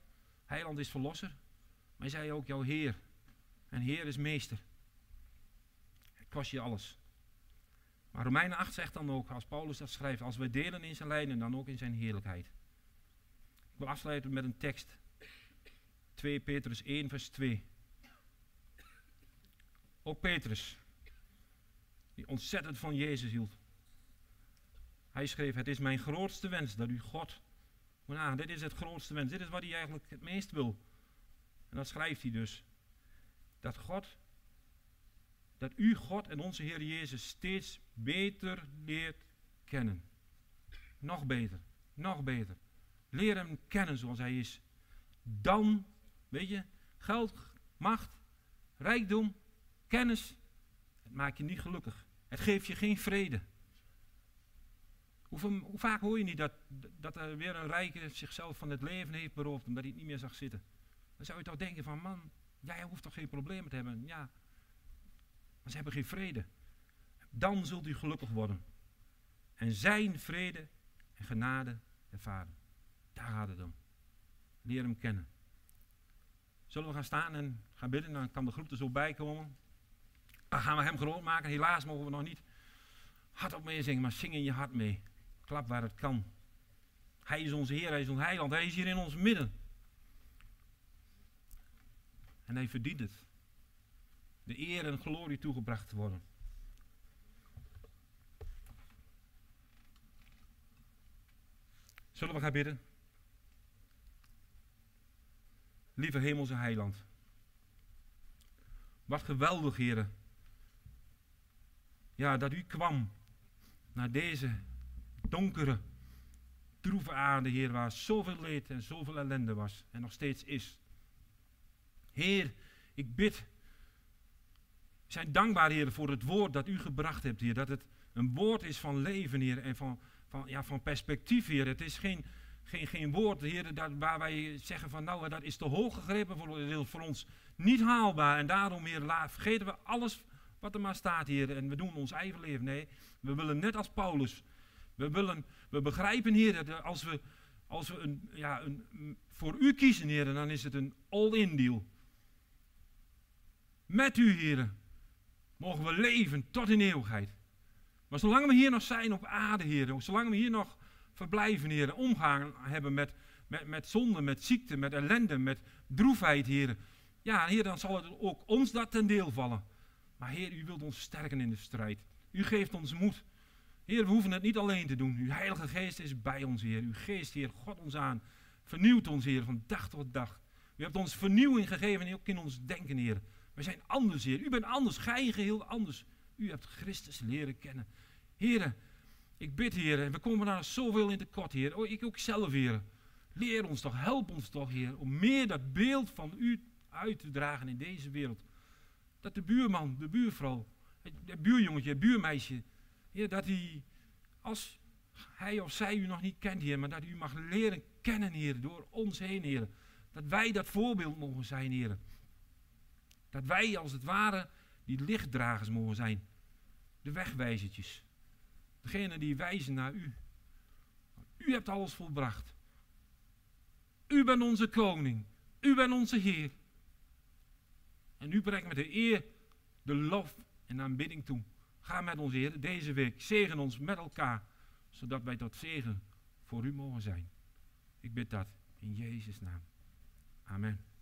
Heiland is verlosser, maar hij ook jouw Heer? En Heer is meester. Het kost je alles. Maar Romeinen 8 zegt dan ook, als Paulus dat schrijft, als wij delen in zijn lijden, dan ook in zijn heerlijkheid. Ik wil afsluiten met een tekst. 2 Petrus 1, vers 2. Ook Petrus, die ontzettend van Jezus hield. Hij schreef, het is mijn grootste wens dat u God, nou, dit is het grootste wens, dit is wat hij eigenlijk het meest wil. En dat schrijft hij dus. Dat God, dat u God en onze Heer Jezus steeds beter leert kennen. Nog beter, nog beter. Leer hem kennen zoals hij is. Dan, weet je, geld, macht, rijkdom, kennis, het maakt je niet gelukkig. Het geeft je geen vrede. Hoe, vaak hoor je niet dat, dat er weer een rijke zichzelf van het leven heeft beroofd omdat hij het niet meer zag zitten? Dan zou je toch denken van man, jij hoeft toch geen problemen te hebben? Ja, maar ze hebben geen vrede. Dan zult u gelukkig worden. En zijn vrede en genade ervaren. Daar gaat het om. Leer hem kennen. Zullen we gaan staan en gaan bidden? Dan kan de groep er zo bij komen. Dan gaan we hem groot maken. Helaas mogen we nog niet hardop meezingen, maar zing in je hart mee. Klap waar het kan. Hij is onze Heer, hij is ons heiland, hij is hier in ons midden. En hij verdient het. De eer en glorie toegebracht te worden. Zullen we gaan bidden? Lieve hemelse heiland. Wat geweldig, heren. Ja, dat u kwam naar deze donkere, droeve aarde, Heer, waar zoveel leed en zoveel ellende was en nog steeds is. Heer, ik bid, we zijn dankbaar, Heer, voor het woord dat u gebracht hebt, Heer. Dat het een woord is van leven, Heer, en van, van, ja, van perspectief, Heer. Het is geen, geen, geen woord, Heer, dat, waar wij zeggen van, nou, dat is te hoog gegrepen voor, voor ons. Niet haalbaar. En daarom, Heer, vergeten we alles wat er maar staat, Heer. En we doen ons eigen leven. Nee, we willen net als Paulus we, willen, we begrijpen, Heer, dat als we, als we een, ja, een, voor u kiezen, Heer, dan is het een all-in deal. Met u, Heer, mogen we leven tot in eeuwigheid. Maar zolang we hier nog zijn op aarde, Heer, zolang we hier nog verblijven, Heer, omgaan hebben met, met, met zonde, met ziekte, met ellende, met droefheid, Heer. Ja, Heer, dan zal het ook ons dat ten deel vallen. Maar Heer, u wilt ons sterken in de strijd. U geeft ons moed. Heer, we hoeven het niet alleen te doen. Uw Heilige Geest is bij ons, Heer. Uw Geest, Heer, God ons aan. Vernieuwt ons, Heer, van dag tot dag. U hebt ons vernieuwing gegeven, ook in ons denken, Heer. We zijn anders, Heer. U bent anders, gij geheel anders. U hebt Christus leren kennen. Heer, ik bid, Heer, we komen daar zoveel in tekort, Heer. Oh, ik ook zelf, Heer. Leer ons toch, help ons toch, Heer, om meer dat beeld van U uit te dragen in deze wereld. Dat de buurman, de buurvrouw, het buurjongetje, het buurmeisje, Heer, dat hij, als hij of zij u nog niet kent, Heer, maar dat u mag leren kennen, Heer, door ons heen, Heer. Dat wij dat voorbeeld mogen zijn, Heer. Dat wij als het ware die lichtdragers mogen zijn. De wegwijzertjes. Degene die wijzen naar u. U hebt alles volbracht. U bent onze koning. U bent onze Heer. En u brengt met de eer, de lof en aanbidding toe. Ga met ons, Heer, deze week. Zegen ons met elkaar, zodat wij tot zegen voor u mogen zijn. Ik bid dat in Jezus' naam. Amen.